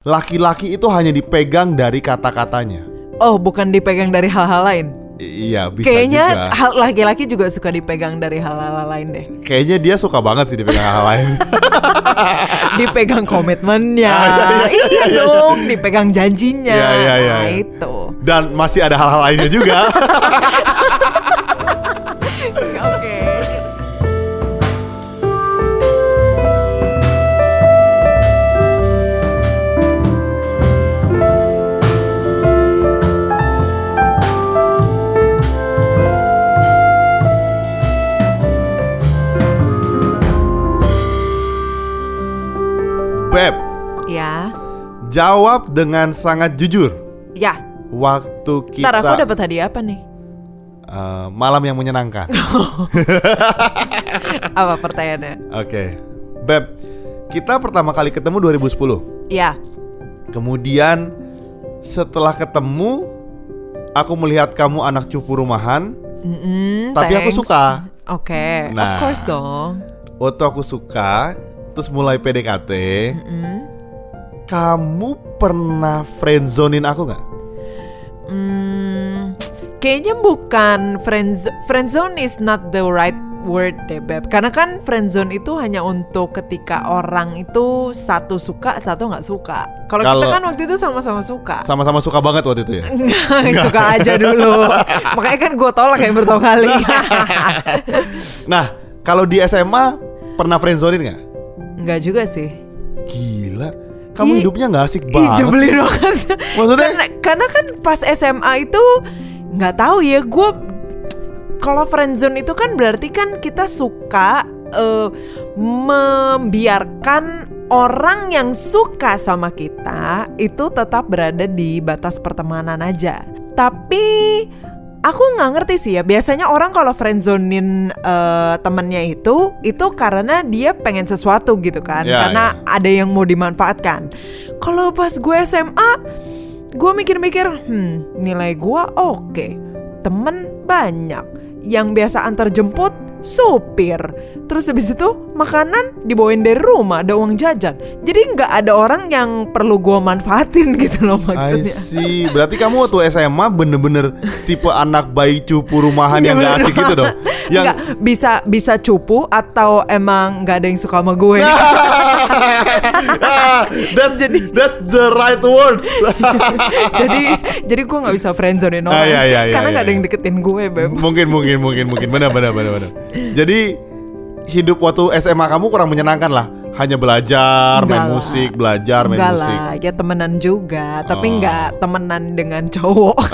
laki-laki itu hanya dipegang dari kata-katanya. Oh, bukan dipegang dari hal-hal lain. I- iya, bisa Kayaknya juga. laki-laki juga suka dipegang dari hal-hal lain deh. Kayaknya dia suka banget sih dipegang hal lain. dipegang komitmennya. Iya, iya, iya iya. dong, dipegang janjinya. Iya, iya, iya, Nah, iya. itu. Dan masih ada hal-hal lainnya juga. Beb, Ya. jawab dengan sangat jujur. Ya. Waktu kita Ntar aku dapat hadiah apa nih? eh, malam yang menyenangkan. Apa pertanyaannya? Oke. Beb, kita pertama kali ketemu 2010. Ya. Kemudian setelah ketemu aku melihat kamu anak cupu rumahan. Mm-mm, Tapi aku thanks. suka. Oke, of Nah. course dong. Waktu aku suka, terus mulai PDKT, Mm-mm. kamu pernah friendzonin aku nggak? Hmm, kayaknya bukan friend friendzone is not the right word deh beb. Karena kan friendzone itu hanya untuk ketika orang itu satu suka satu nggak suka. Kalau kita kan waktu itu sama-sama suka. Sama-sama suka banget waktu itu ya. Suka aja dulu. Makanya kan gue tolak yang berkali. Nah, kalau di SMA pernah friendzonin nggak? Nggak juga sih. Gila, kamu Ih, hidupnya nggak asik Ih, banget. jebelin banget. Maksudnya? karena, karena kan pas SMA itu nggak tahu ya gue kalau friendzone itu kan berarti kan kita suka eh, membiarkan orang yang suka sama kita itu tetap berada di batas pertemanan aja. Tapi aku nggak ngerti sih ya. Biasanya orang kalau friendzonin eh, temennya itu itu karena dia pengen sesuatu gitu kan. Ya, karena ada yang mau dimanfaatkan. Kalau pas gue SMA, gue mikir-mikir, hmm nilai gue oke, temen banyak, yang biasa antar jemput supir, terus habis itu makanan dibawain dari rumah, ada uang jajan, jadi nggak ada orang yang perlu gue manfaatin gitu loh I maksudnya. see. Berarti kamu waktu SMA bener-bener tipe anak bayi cupu rumahan Iya, yang gak asik gitu dong. Yang Nggak, bisa bisa cupu atau emang nggak ada yang suka sama gue. Ah, that's that's the right words. jadi jadi gue nggak bisa friendzone orang Ah, iya, iya, iya, karena nggak iya, ada yang iya. deketin gue beb. mungkin mungkin mungkin mungkin benar benar benar benar. Jadi hidup waktu SMA kamu kurang menyenangkan lah. Hanya belajar, Enggak main lah. musik, belajar, main Enggak musik. lah, ya temenan juga, tapi Oh. nggak temenan dengan cowok.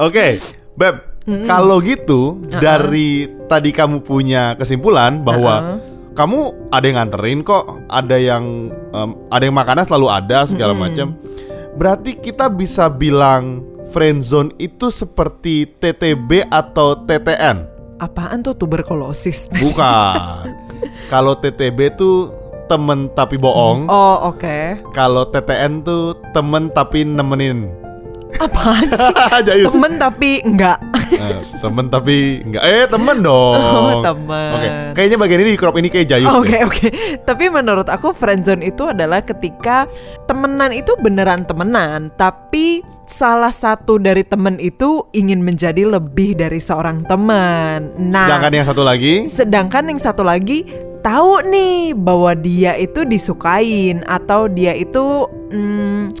Oke, Beb. Kalau gitu dari tadi kamu punya kesimpulan bahwa kamu ada yang nganterin kok, ada yang em, ada yang makanan selalu ada segala macam. Berarti kita bisa bilang friendzone itu seperti TTB atau TTN. Apaan tuh tuberkulosis? Bukan. Kalau TTB tuh temen tapi bohong. Oh oke. Kalau TTN tuh temen tapi nemenin. Apaan sih? Jayus. Temen tapi enggak. Eh, temen tapi enggak. Eh temen dong. Oh, temen. Oke. Kayaknya bagian ini di crop ini kayak Jayus. Oke deh. oke. Tapi menurut aku friendzone itu adalah ketika temenan itu beneran temenan, tapi salah satu dari temen itu ingin menjadi lebih dari seorang teman. Nah, Sedangkan yang satu lagi. Sedangkan yang satu lagi tahu nih bahwa dia itu disukain atau dia itu hmm,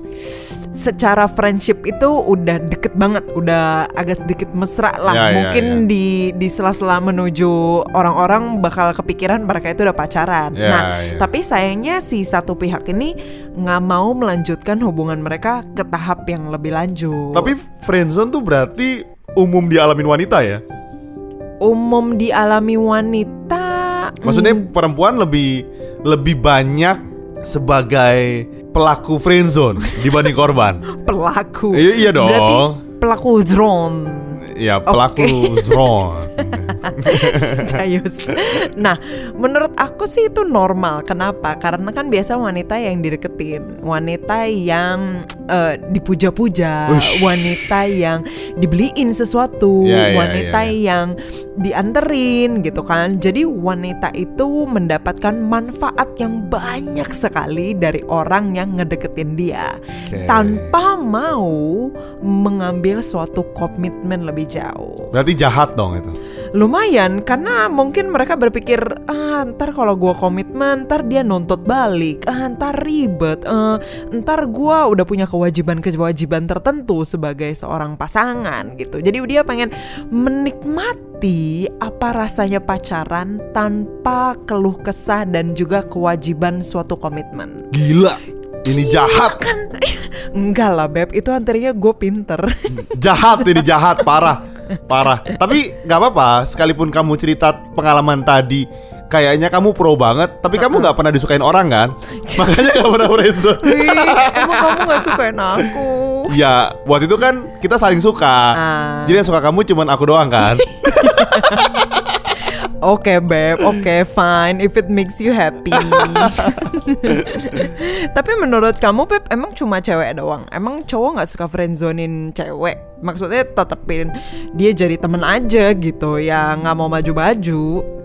secara friendship itu udah deket banget, udah agak sedikit mesra lah. Ya, ya, Mungkin ya. di di sela-sela menuju orang-orang bakal kepikiran mereka itu udah pacaran. Ya, nah, ya. tapi sayangnya si satu pihak ini nggak mau melanjutkan hubungan mereka ke tahap yang lebih lanjut. Tapi friendzone tuh berarti umum dialamin wanita ya. umum dialami wanita. Maksudnya hmm, perempuan lebih lebih banyak sebagai pelaku friendzone dibanding korban. pelaku. Iya, iya dong. Berarti pelaku drone. Ya pelaku zone. Jayus. Nah, menurut aku sih itu normal. Kenapa? Karena kan biasa wanita yang dideketin, wanita yang eh, dipuja-puja, Ush. wanita yang dibeliin sesuatu, Ya, ya, wanita ya, ya. yang dianterin gitu kan. Jadi wanita itu mendapatkan manfaat yang banyak sekali dari orang yang ngedeketin dia Oke. tanpa mau mengambil suatu komitmen lebih jauh. Berarti jahat dong itu. Lumayan karena mungkin mereka berpikir ah ntar kalau gua komitmen ntar dia nuntut balik. Ah ntar ribet. Eh, ntar gua udah punya kewajiban-kewajiban tertentu sebagai seorang pasangan gitu. Jadi dia pengen menikmati apa rasanya pacaran tanpa keluh kesah dan juga kewajiban suatu komitmen. Gila. Ini jahat. enggak lah beb. Itu antaranya gue pinter. Jahat ini jahat parah parah. Tapi nggak apa-apa sekalipun kamu cerita pengalaman tadi kayaknya kamu pro banget tapi kamu nggak pernah disukain orang kan? Makanya nggak pernah friendzone. Wih, emang kamu gak sukain aku? Ya waktu itu kan kita saling suka. Ah. jadi yang suka kamu cuman aku doang kan Oke beb, oke fine if it makes you happy. Tapi menurut kamu beb emang cuma cewek doang? Emang cowok nggak suka friendzonin cewek? Maksudnya tetepin dia jadi temen aja gitu ya nggak mau maju-maju.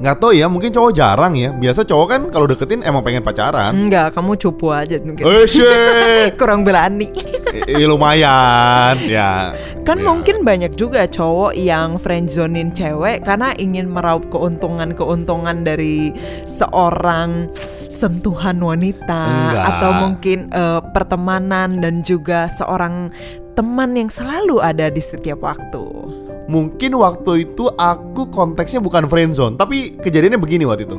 Nggak tahu ya mungkin cowok jarang ya biasa cowok kan kalau deketin emang pengen pacaran Enggak, kamu cupu aja mungkin. eh. Kurang berani. Eh, lumayan ya Kan Ya. mungkin banyak juga cowok yang friendzonin cewek karena ingin meraup keuntungan-keuntungan dari seorang sentuhan wanita Enggak. atau mungkin eh, pertemanan dan juga seorang teman yang selalu ada di setiap waktu. Mungkin waktu itu aku konteksnya bukan friendzone, tapi kejadiannya begini waktu itu.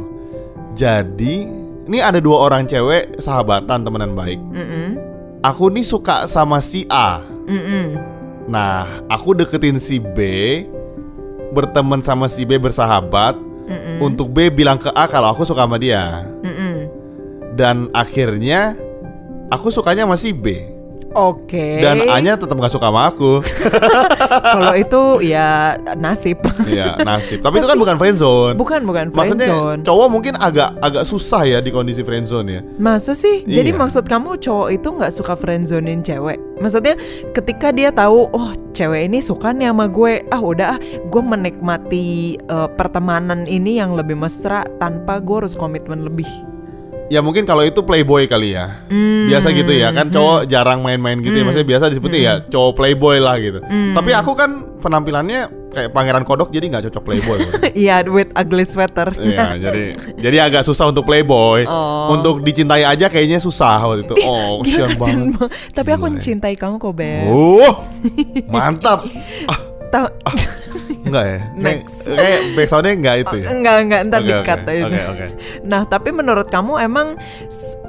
Jadi, ini ada dua orang cewek sahabatan temenan baik. Mm-mm. Aku nih suka sama si A. Mm-mm. Nah, aku deketin si B, berteman sama si B bersahabat. Mm-mm. Untuk B bilang ke A kalau aku suka sama dia. Mm-mm. Dan akhirnya aku sukanya sama si B. Oke. Dan A-nya tetap gak suka sama aku. Kalau itu ya nasib. Iya, nasib. Tapi itu kan bukan friendzone. bukan bukan Maksudnya friendzone. cowok mungkin agak agak susah ya di kondisi friendzone ya. Masa sih? Jadi Iya. maksud kamu cowok itu nggak suka friendzonin cewek? Maksudnya ketika dia tahu, oh cewek ini suka nih sama gue, ah udah ah gue menikmati eh, pertemanan ini yang lebih mesra tanpa gue harus komitmen lebih. Ya mungkin kalau itu playboy kali ya. Hmm. Biasa gitu ya kan cowok jarang main-main gitu ya. Maksudnya biasa disebutnya ya cowok playboy lah gitu. Hmm. Tapi aku kan penampilannya kayak pangeran kodok jadi nggak cocok playboy. Iya, with ugly sweater. Iya, jadi jadi agak susah untuk playboy. Oh. Untuk dicintai aja kayaknya susah waktu itu. Oh, Gila, kasihan kasian banget. banget. Tapi aku Gila ya. mencintai kamu kok, Beb. Uh, mantap. Ah, Tahu- enggak ya? Next. kayak backsoundnya enggak itu ya? Enggak, enggak, ntar di-cut oke, aja. Oke, oke. Nah, tapi menurut kamu emang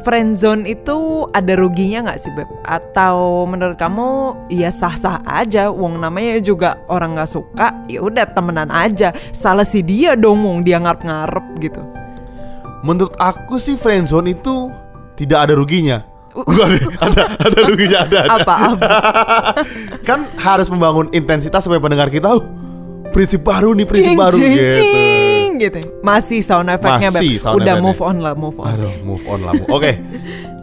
friendzone itu ada ruginya nggak sih, Beb? Atau menurut kamu ya sah-sah aja, wong namanya juga orang nggak suka, ya udah temenan aja. Salah si dia dong, wong dia ngarep-ngarep gitu. Menurut aku sih friendzone itu tidak ada ruginya. Enggak deh, ada ada ruginya ada. ada. Apa apa? kan harus membangun intensitas supaya pendengar kita oh, prinsip baru nih prinsip Cing, baru cing, gitu. cing, gitu. Masih sound effectnya, Masih sound Udah move on lah, move on. Aduh, move on lah. Bu. Oke.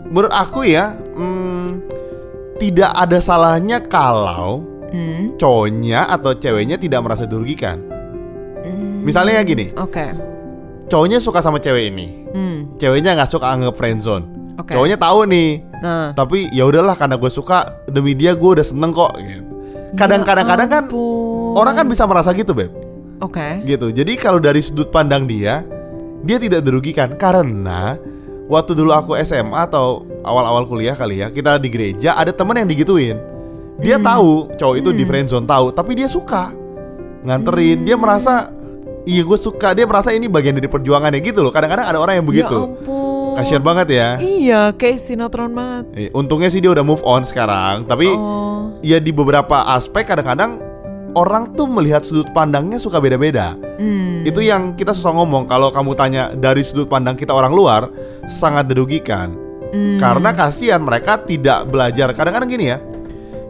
Menurut aku ya, hmm, tidak ada salahnya kalau Hmm, cowoknya atau ceweknya tidak merasa dirugikan. hmm, Misalnya gini, Oke. cowoknya suka sama cewek ini, Hmm, ceweknya nggak suka anggap friendzone. Oke. Cowoknya tahu nih, Nah. tapi ya udahlah karena gue suka demi dia gue udah seneng kok. Gitu. Kadang-kadang kadang kan Ya ampun. Orang kan bisa merasa gitu beb. Oke. gitu. Jadi kalau dari sudut pandang dia, dia tidak dirugikan karena waktu dulu aku SMA atau awal-awal kuliah kali ya, kita di gereja ada teman yang digituin. Dia tahu cowok itu di friendzone tahu, tapi dia suka nganterin. Dia merasa iya gue suka. Dia merasa ini bagian dari perjuangannya gitu loh. Kadang-kadang ada orang yang begitu. Ya ampun. Kasian banget ya. Iya, kayak sinetron banget. Eh, Untungnya sih dia udah move on sekarang, tapi Oh. ya di beberapa aspek kadang-kadang orang tuh melihat sudut pandangnya suka beda-beda. Hmm. Itu yang kita susah ngomong kalau kamu tanya dari sudut pandang kita orang luar sangat dirugikan. Hmm. Karena kasihan mereka tidak belajar. Kadang-kadang gini ya.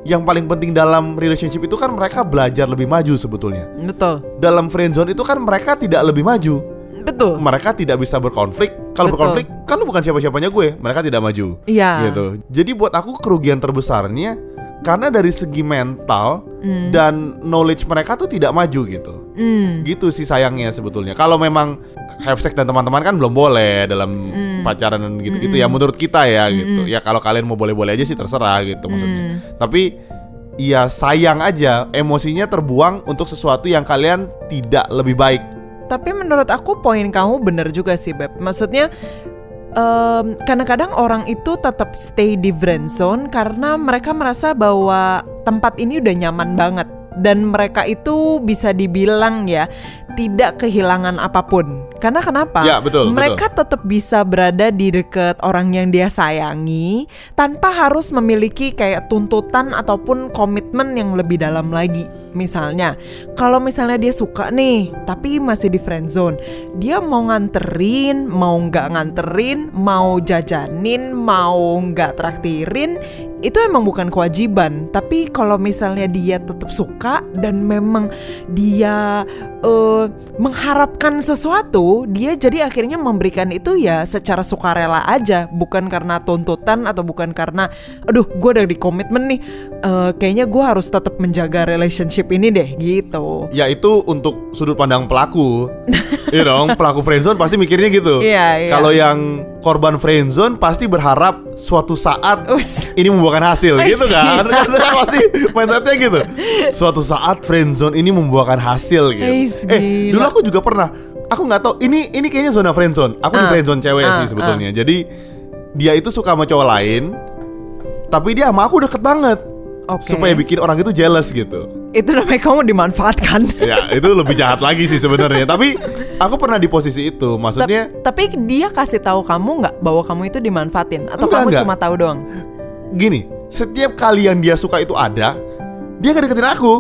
yang paling penting dalam relationship itu kan mereka belajar lebih maju sebetulnya. Betul. Dalam friendzone itu kan mereka tidak lebih maju. Betul. Mereka tidak bisa berkonflik. Kalau berkonflik kan lu bukan siapa-siapanya gue. Mereka tidak maju. Iya. Gitu. Jadi buat aku kerugian terbesarnya karena dari segi mental Hmm. dan knowledge mereka tuh tidak maju gitu. Hmm. Gitu sih sayangnya sebetulnya. Kalau memang have sex dan teman-teman kan belum boleh dalam Hmm. pacaran dan gitu-gitu ya menurut kita ya gitu. Ya kalau kalian mau boleh-boleh aja sih terserah gitu maksudnya. Hmm. Tapi ya sayang aja emosinya terbuang untuk sesuatu yang kalian tidak lebih baik. Tapi menurut aku poin kamu bener juga sih Beb. Maksudnya em, kadang-kadang orang itu tetap stay di friend zone karena mereka merasa bahwa tempat ini udah nyaman banget dan mereka itu bisa dibilang ya tidak kehilangan apa pun. Karena kenapa? Ya, betul, Mereka tetap bisa berada di dekat orang yang dia sayangi tanpa harus memiliki kayak tuntutan ataupun komitmen yang lebih dalam lagi. Misalnya, kalau misalnya dia suka nih, tapi masih di friend zone, dia mau nganterin, mau nggak nganterin, mau jajanin, mau nggak traktirin, itu emang bukan kewajiban. Tapi kalau misalnya dia tetap suka dan memang dia eh, mengharapkan sesuatu, dia jadi akhirnya memberikan itu ya secara sukarela aja, bukan karena tuntutan atau bukan karena, aduh, gue udah di komitmen nih, eh, kayaknya gue harus tetap menjaga relationship ini deh, gitu. Ya itu untuk sudut pandang pelaku. Iya dong, pelaku friendzone pasti mikirnya gitu. Iya, iya. Kalau yang korban friendzone pasti berharap suatu saat Us. ini membuahkan hasil Ay, gitu kan. Kan pasti mindsetnya gitu. Suatu saat friendzone ini membuahkan hasil gitu. Ay, Eh, dulu aku juga pernah. Aku nggak tahu ini ini kayaknya zona friendzone. Aku di Ah, friendzone cewek ah, sih sebetulnya. Jadi dia itu suka sama cowok lain, tapi dia sama aku deket banget. Oke. Supaya bikin orang itu jealous gitu. Itu namanya kamu dimanfaatkan. ya itu lebih jahat lagi sih sebenarnya. Tapi aku pernah di posisi itu. Maksudnya Tap- tapi dia kasih tahu kamu nggak bahwa kamu itu dimanfaatin atau Enggak, kamu enggak. cuma tahu doang? gini, setiap kali yang dia suka itu ada, dia gak deketin aku.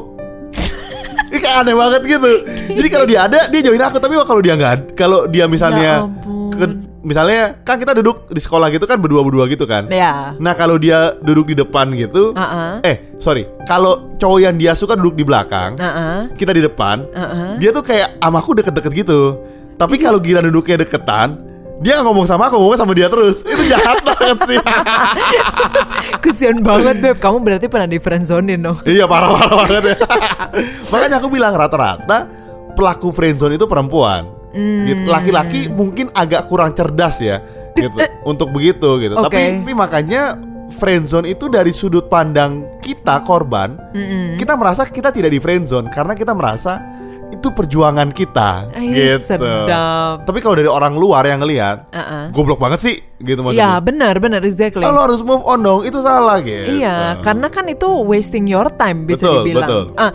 Ini kayak aneh banget gitu. Jadi kalau dia ada, dia jauhin aku. Tapi kalau dia nggak, kalau dia Ya misalnya, ampun. ke- misalnya kan kita duduk di sekolah gitu kan berdua-berdua gitu kan. Ya. Nah kalau dia duduk di depan gitu, Uh-uh. eh sorry, kalau cowok yang dia suka duduk di belakang, Uh-uh. kita di depan, Uh-uh. dia tuh kayak sama aku deket-deket gitu. Tapi kalau gila duduknya deketan, dia nggak ngomong sama aku, ngomong sama dia terus. Itu jahat banget sih. Kesian banget beb, kamu berarti pernah di friendzonein dong. iya parah-parah banget ya. Makanya aku bilang rata-rata pelaku friendzone itu perempuan. Hmm. Gitu. Laki-laki mungkin agak kurang cerdas ya, gitu. untuk begitu gitu. Oke. Tapi, tapi makanya friendzone itu dari sudut pandang kita korban, Mm-mm. kita merasa kita tidak di friendzone karena kita merasa itu perjuangan kita, Ay, gitu. sedap. Tapi kalau dari orang luar yang ngelihat, Uh-uh. goblok banget sih, gitu Iya maksudnya. benar benar exactly. Oh, lo harus move on dong, itu salah gitu. Iya, karena kan itu wasting your time bisa Betul, dibilang. betul. Ah,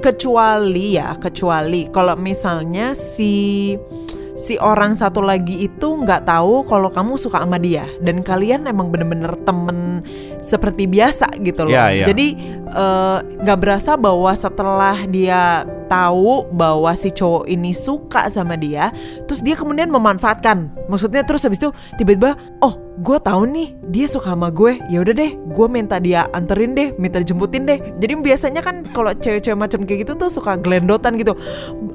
kecuali ya, kecuali kalau misalnya si si orang satu lagi itu nggak tahu kalau kamu suka sama dia dan kalian emang bener-bener temen seperti biasa gitu loh. Iya, iya. Jadi eh, nggak berasa bahwa setelah dia tahu bahwa si cowok ini suka sama dia, terus dia kemudian memanfaatkan. Maksudnya terus habis itu tiba-tiba, oh gue tahu nih dia suka sama gue, ya udah deh, gue minta dia anterin deh, minta dijemputin deh. Jadi biasanya kan kalau cewek-cewek macam kayak gitu tuh suka gelendotan gitu.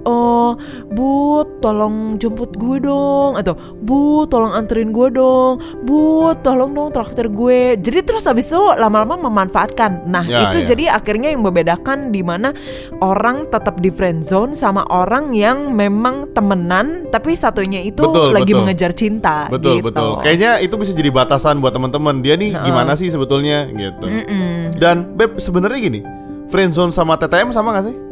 Oh, bu, tolong jemput gue dong, atau bu, tolong anterin gue dong, bu, tolong dong traktir gue. Jadi terus habis itu lama-lama memanfaatkan. Nah Ya, itu ya. jadi akhirnya yang membedakan di mana orang tetap di friend zone sama orang yang memang temenan tapi satunya itu Betul, lagi betul. mengejar cinta. Betul gitu. betul. Kayaknya itu bisa jadi batasan buat teman-teman. Dia nih gimana sih sebetulnya gitu. Mm-mm. Dan beb sebenarnya gini, friendzone sama TTM sama gak sih?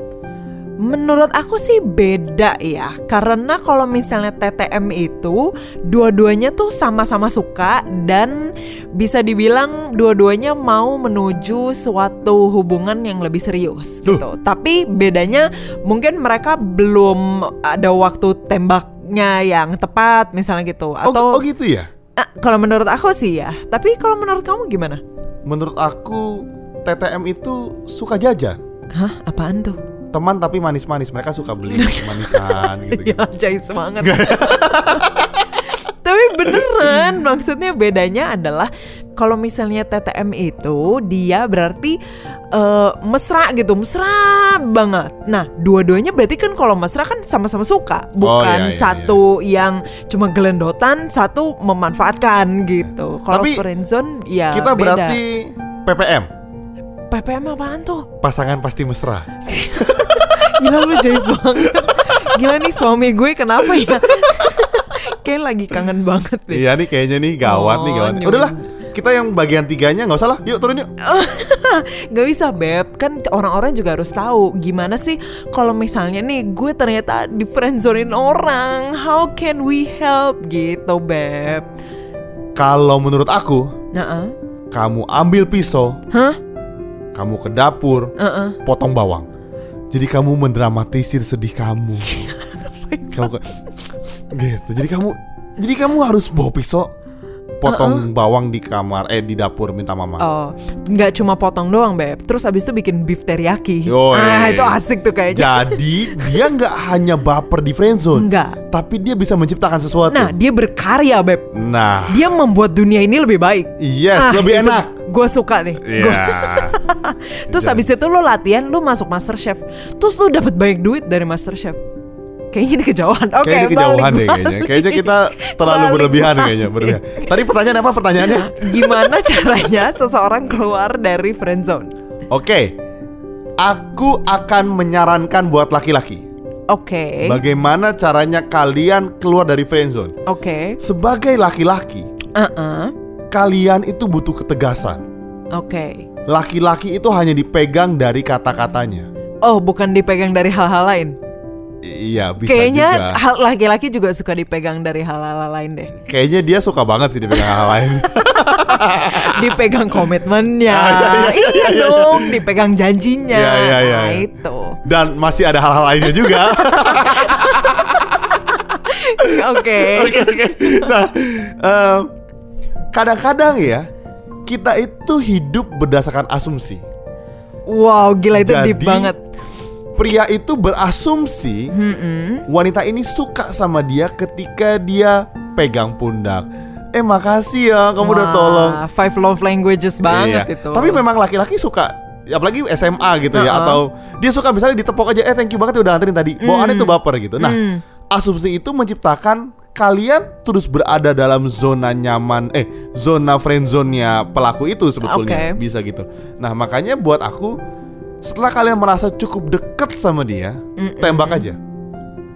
Menurut aku sih beda ya Karena kalau misalnya TTM itu Dua-duanya tuh sama-sama suka Dan bisa dibilang dua-duanya mau menuju suatu hubungan yang lebih serius Duh. gitu Tapi bedanya mungkin mereka belum ada waktu tembaknya yang tepat misalnya gitu Oh, Atau oh gitu ya? Ah, Kalau menurut aku sih ya Tapi kalau menurut kamu gimana? Menurut aku TTM itu suka jajan. Hah? Apaan tuh? Teman tapi manis-manis. Mereka suka beli manisan gitu. Iya, jais banget. Tapi beneran maksudnya bedanya adalah kalau misalnya TTM itu dia berarti eh, mesra gitu mesra banget nah dua-duanya berarti kan kalau mesra kan sama-sama suka bukan iya, iya, satu yang cuma gelendotan satu memanfaatkan gitu kalau friendzone ya Kita beda. berarti PPM, PPM apaan tuh pasangan pasti mesra. Gila lu jayus banget Gila nih suami gue kenapa ya Kayak lagi kangen banget deh Iya nih kayaknya nih gawat nih Oh, gawat. nyebelin. Udahlah, kita yang bagian tiganya nggak usah lah. Yuk turun yuk. Gak bisa beb Kan orang-orang juga harus tahu Gimana sih kalau misalnya nih Gue ternyata di friendzonein orang How can we help gitu beb Kalau menurut aku, Nah, kamu ambil pisau, Hah? Kamu ke dapur, Uh-uh. potong bawang. Jadi kamu mendramatisir sedih kamu. kamu ke, gitu. Jadi kamu jadi kamu harus bawa pisau potong bawang di kamar eh di dapur minta mama. Oh, nggak cuma potong doang beb. Terus abis itu bikin beef teriyaki. Yoi. Ah itu asik tuh kayaknya. Jadi dia nggak hanya baper di friendzone, Enggak tapi dia bisa menciptakan sesuatu. Nah dia berkarya beb. Nah, Dia membuat dunia ini lebih baik. Yes, lebih enak. Gue suka nih. Iya. Terus habis itu lo latihan Lo masuk master chef Terus lo dapat banyak duit dari master chef Kayaknya ini kejauhan Oke Kayaknya kejauhan balik, deh kayaknya. Kayaknya kita terlalu Balik, berlebihan balik. kayaknya, berlebihan. Tadi pertanyaan apa pertanyaannya? Gimana caranya seseorang keluar dari friendzone Oke. Aku akan menyarankan buat laki-laki. Oke Bagaimana caranya kalian keluar dari friendzone? Oke Sebagai laki-laki, Uh-uh. kalian itu butuh ketegasan. Oke Laki-laki itu hanya dipegang dari kata-katanya. Oh bukan dipegang dari hal-hal lain Iya, bisa Kayaknya juga. hal laki-laki juga suka dipegang dari hal-hal lain deh Kayaknya dia suka banget sih dipegang hal lain. Dipegang komitmennya Ah, iya, iya, Iya iya, dong Dipegang janjinya Iya, iya, iya, Nah itu Dan masih ada hal-hal lainnya juga. Oke Oke oke. Nah, em, kadang-kadang ya kita itu hidup berdasarkan asumsi. Wow gila itu deep Jadi, banget Pria itu berasumsi wanita ini suka sama dia ketika dia pegang pundak. Eh makasih ya kamu udah tolong. Five love languages banget Iya. itu Tapi memang laki-laki suka apalagi SMA gitu ya Uh-uh. atau dia suka misalnya ditepok aja eh thank you banget ya udah anterin tadi. Bawaannya itu baper gitu. Nah, Mm. asumsi itu menciptakan kalian terus berada dalam zona nyaman eh zona friendzone-nya pelaku itu sebetulnya Oke. bisa gitu. Nah, makanya buat aku setelah kalian merasa cukup deket sama dia, tembak aja.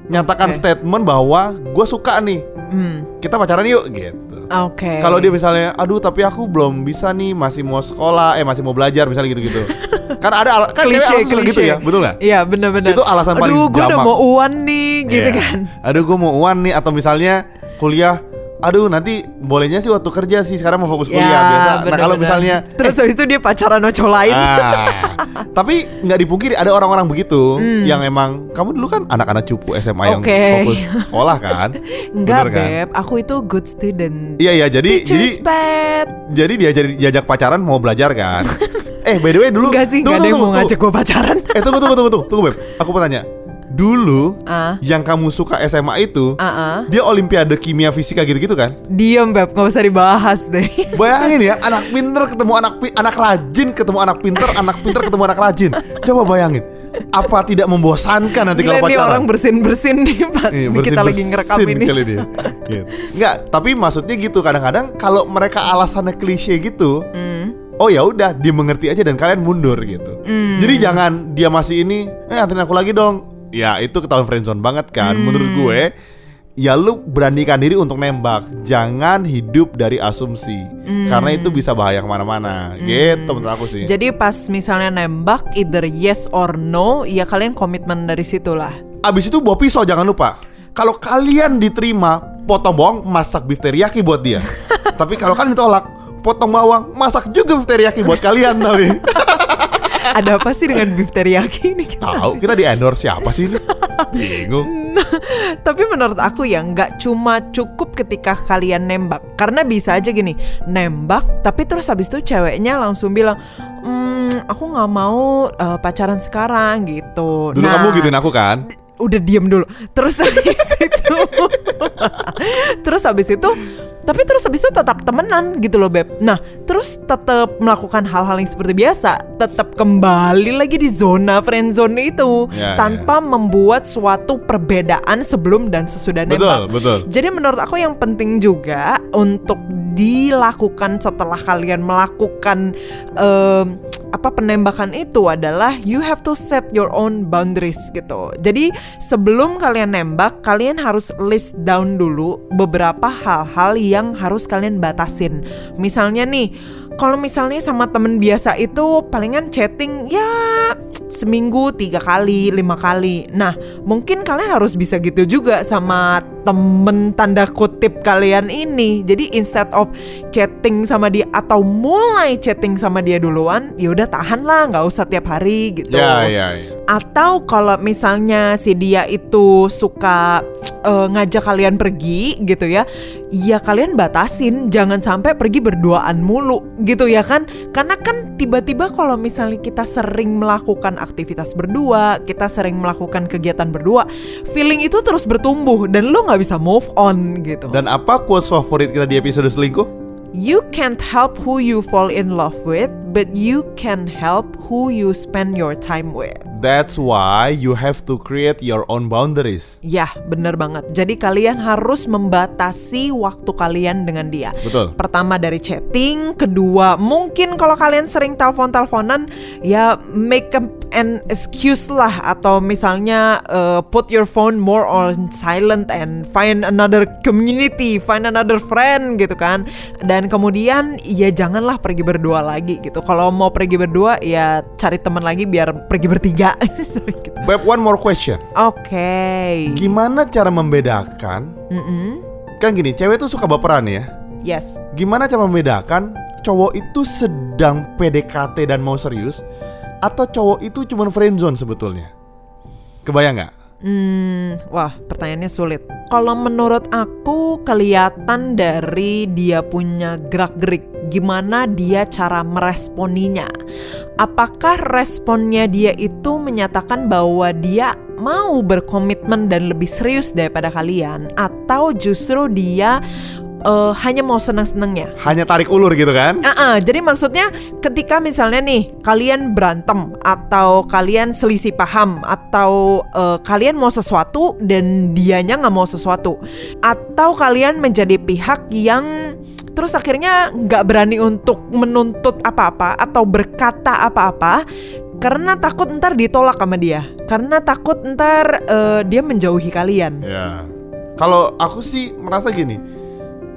Nyatakan Oke. statement bahwa gue suka nih. Hmm, Kita pacaran yuk gitu. Oke Kalau dia misalnya, aduh tapi aku belum bisa nih, masih mau sekolah, eh masih mau belajar misalnya gitu-gitu. kan ada al- kan Klise, alasan gitu klise. ya, betul nggak? Iya bener-bener Itu alasan paling Aduh gue udah mau uan nih gitu Iya. kan Aduh gue mau uan nih atau misalnya kuliah Aduh nanti bolehnya sih waktu kerja sih sekarang mau fokus kuliah Ya, biasa. Nah bener-bener. kalau misalnya Terus habis itu dia pacaran sama cowok lain ah, tapi nggak dipungkiri ada orang-orang begitu yang emang kamu dulu kan anak-anak cupu SMA yang Hmm. Oke. fokus sekolah kan? Enggak Bener kan? beb Aku itu good student Iya iya jadi jadi Teacher's pet jadi diajar diajak pacaran mau belajar kan? eh by the way dulu Enggak sih tunggu, Gak ada yang mau ngajak gue pacaran Eh tunggu tunggu tunggu tunggu tunggu beb aku mau tanya dulu Ah, yang kamu suka SMA itu ah, ah. dia olimpiade kimia fisika gitu-gitu kan? Diem beb Gak usah dibahas deh Bayangin ya, anak pinter ketemu anak pi- anak rajin ketemu anak pinter, anak pinter ketemu anak rajin. Coba bayangin, apa tidak membosankan nanti Gila kalau pacaran? orang bersin-bersin nih Pas Iya, nih kita lagi ngerekam ini kali dia. Gitu. Enggak, tapi maksudnya gitu kadang-kadang kalau mereka alasannya klise gitu, Hmm. oh ya udah dia mengerti aja dan kalian mundur gitu. Hmm. Jadi jangan dia masih ini, eh anterin aku lagi dong. Ya itu ketahuan friendzone banget kan. Hmm. Menurut gue, ya lu beranikan diri untuk nembak. Jangan hidup dari asumsi, karena itu bisa bahaya ke mana-mana. Gitu menurut aku sih. Hmm. Jadi pas misalnya nembak Either yes or no Ya kalian komitmen dari situ lah Abis itu bawa pisau jangan lupa. Kalau kalian diterima, potong bawang, masak beef teriyaki buat dia. tapi kalau kalian ditolak, potong bawang, masak juga beef teriyaki buat kalian tapi. Ada apa sih dengan beef teriyaki ini kita? Tahu kita di endorse siapa sih ini? Bingung. Tapi menurut aku ya nggak cuma cukup ketika kalian nembak Karena bisa aja gini Nembak tapi terus habis itu ceweknya langsung bilang Hmm aku nggak mau eh, pacaran sekarang gitu Dulu Nah, kamu gituin aku kan? Udah diem dulu Terus habis itu terus habis itu tapi terus habis itu tetap temenan gitu loh beb nah terus tetap melakukan hal-hal yang seperti biasa tetap kembali lagi di zona friend zone itu Ya, tanpa membuat suatu perbedaan sebelum dan sesudah Betul, nembak betul. jadi menurut aku yang penting juga untuk dilakukan setelah kalian melakukan em, apa penembakan itu adalah you have to set your own boundaries gitu. Jadi sebelum kalian nembak, kalian harus list down dulu beberapa hal-hal yang harus kalian batasin. Misalnya nih, kalau misalnya sama temen biasa itu palingan chatting ya seminggu tiga kali, lima kali. Nah, mungkin kalian harus bisa gitu juga sama temen tanda kutip kalian ini. Jadi instead of chatting sama dia atau mulai chatting sama dia duluan, ya udah tahan lah, nggak usah tiap hari gitu. Ya, ya, ya. Atau kalau misalnya si dia itu suka eh, ngajak kalian pergi gitu ya, ya kalian batasin jangan sampai pergi berduaan mulu gitu ya kan? Karena kan tiba-tiba kalau misalnya kita sering melakukan aktivitas berdua, kita sering melakukan kegiatan berdua, feeling itu terus bertumbuh dan lo nggak bisa move on gitu. Dan apa quotes favorit kita di episode selingkuh? You can't help who you fall in love with, but you can help who you spend your time with. That's why you have to create your own boundaries. Ya, bener banget. Jadi kalian harus membatasi waktu kalian dengan dia. Betul. Pertama dari chatting, kedua mungkin kalau kalian sering telepon-teleponan ya make an excuse lah atau misalnya uh, put your phone more on silent and find another community, find another friend gitu kan. Dan kemudian ya janganlah pergi berdua lagi gitu. Kalau mau pergi berdua ya cari teman lagi biar pergi bertiga. Gitu. Beb, one more question. Oke. Gimana cara membedakan? Mm-mm. Kan gini, cewek tuh suka baperan ya. Yes. Gimana cara membedakan cowok itu sedang PDKT dan mau serius atau cowok itu cuma friendzone sebetulnya? Kebayang nggak? Hmm, wah pertanyaannya sulit. Kalau menurut aku kelihatan dari dia punya gerak-gerik, gimana dia cara meresponinya. Apakah responnya dia itu menyatakan bahwa dia mau berkomitmen dan lebih serius daripada kalian, atau justru dia eh, hanya mau senang-senangnya? Hanya tarik ulur gitu kan? Ah, ah, jadi maksudnya ketika misalnya nih kalian berantem atau kalian selisih paham atau eh, kalian mau sesuatu dan dianya nggak mau sesuatu atau kalian menjadi pihak yang terus akhirnya nggak berani untuk menuntut apa-apa atau berkata apa-apa karena takut ntar ditolak sama dia karena takut ntar eh, dia menjauhi kalian. Ya. Kalau aku sih merasa gini.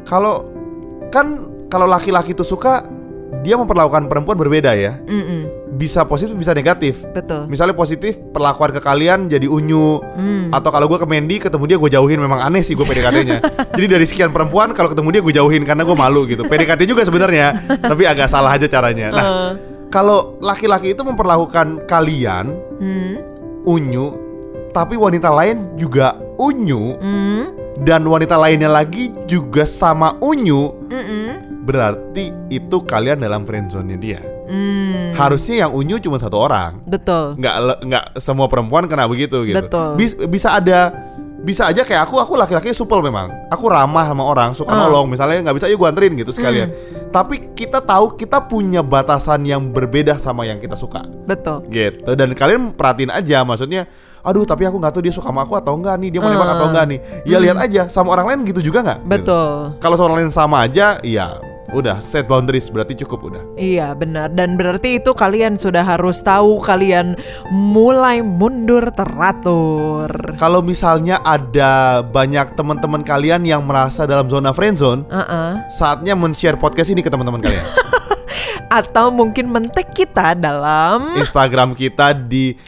Kalau kan kalau laki-laki itu suka dia memperlakukan perempuan berbeda ya. Mm-mm, Bisa positif bisa negatif. betul. Misalnya positif perlakuan ke kalian jadi unyu Hmm. atau kalau gue ke Mandy ketemu dia gue jauhin memang aneh sih gue PDKT-nya. jadi dari sekian perempuan kalau ketemu dia gue jauhin karena gue malu gitu. PDKT juga sebenarnya tapi agak salah aja caranya. Nah Eh, kalau laki-laki itu memperlakukan kalian hmm, unyu tapi wanita lain juga unyu hmm, dan wanita lainnya lagi juga sama unyu mm-mm, berarti itu kalian dalam friendzone-nya dia. hmm. Harusnya yang unyu cuma satu orang. Betul. nggak nggak semua perempuan kena begitu gitu. Betul. Bis- bisa ada bisa aja kayak aku aku laki-laki supel memang. Aku ramah sama orang, suka Ah. nolong. Misalnya nggak bisa yuk gua anterin gitu sekalian. Hmm. Tapi kita tahu kita punya batasan yang berbeda sama yang kita suka. Betul. Gitu. Dan kalian perhatiin aja maksudnya Aduh tapi aku nggak tahu dia suka sama aku atau enggak nih Dia mau nembak Ah. atau enggak nih Ya lihat aja sama orang lain gitu juga nggak? Gitu. Betul. Kalau sama orang lain sama aja Ya udah set boundaries berarti cukup udah Iya benar dan berarti itu kalian sudah harus tahu kalian mulai mundur teratur. Kalau misalnya ada banyak teman-teman kalian yang merasa dalam zona friendzone, Uh-uh. saatnya men-share podcast ini ke teman-teman kalian. Atau mungkin mentek kita dalam Instagram kita di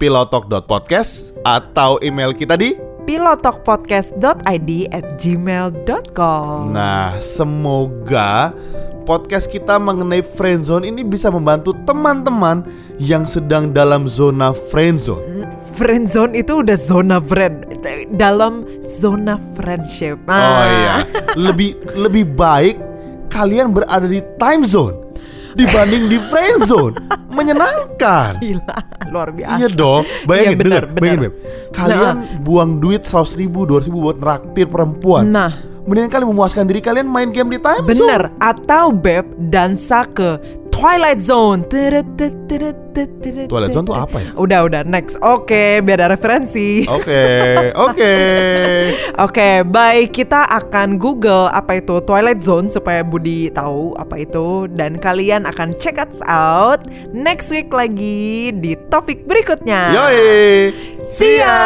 @pilotalk.podcast atau email kita di pilotokpodcast.id at gmail.com. Nah, semoga podcast kita mengenai friendzone ini bisa membantu teman-teman yang sedang dalam zona friendzone. Friend zone itu udah zona friend dalam zona friendship. Oh Ah. iya, lebih lebih baik kalian berada di time zone dibanding di friend zone. menyenangkan. Gila, luar biasa. Iya dong, bayangin, Iya, bener, denger, bayangin bener. Beb. Kalian buang duit 100 ribu, 200 ribu buat neraktir perempuan. Nah, Mendingan kalian memuaskan diri kalian main game di time zone. bener. Atau Beb, dansa ke Twilight Zone. Twilight Zone tuh apa ya? Udah, udah, next. Oke, biar ada referensi. Oke, oke. Oke, baik kita akan Google apa itu Twilight Zone supaya Budi tahu apa itu dan kalian akan check us out next week lagi di topik berikutnya. Yoi. See ya.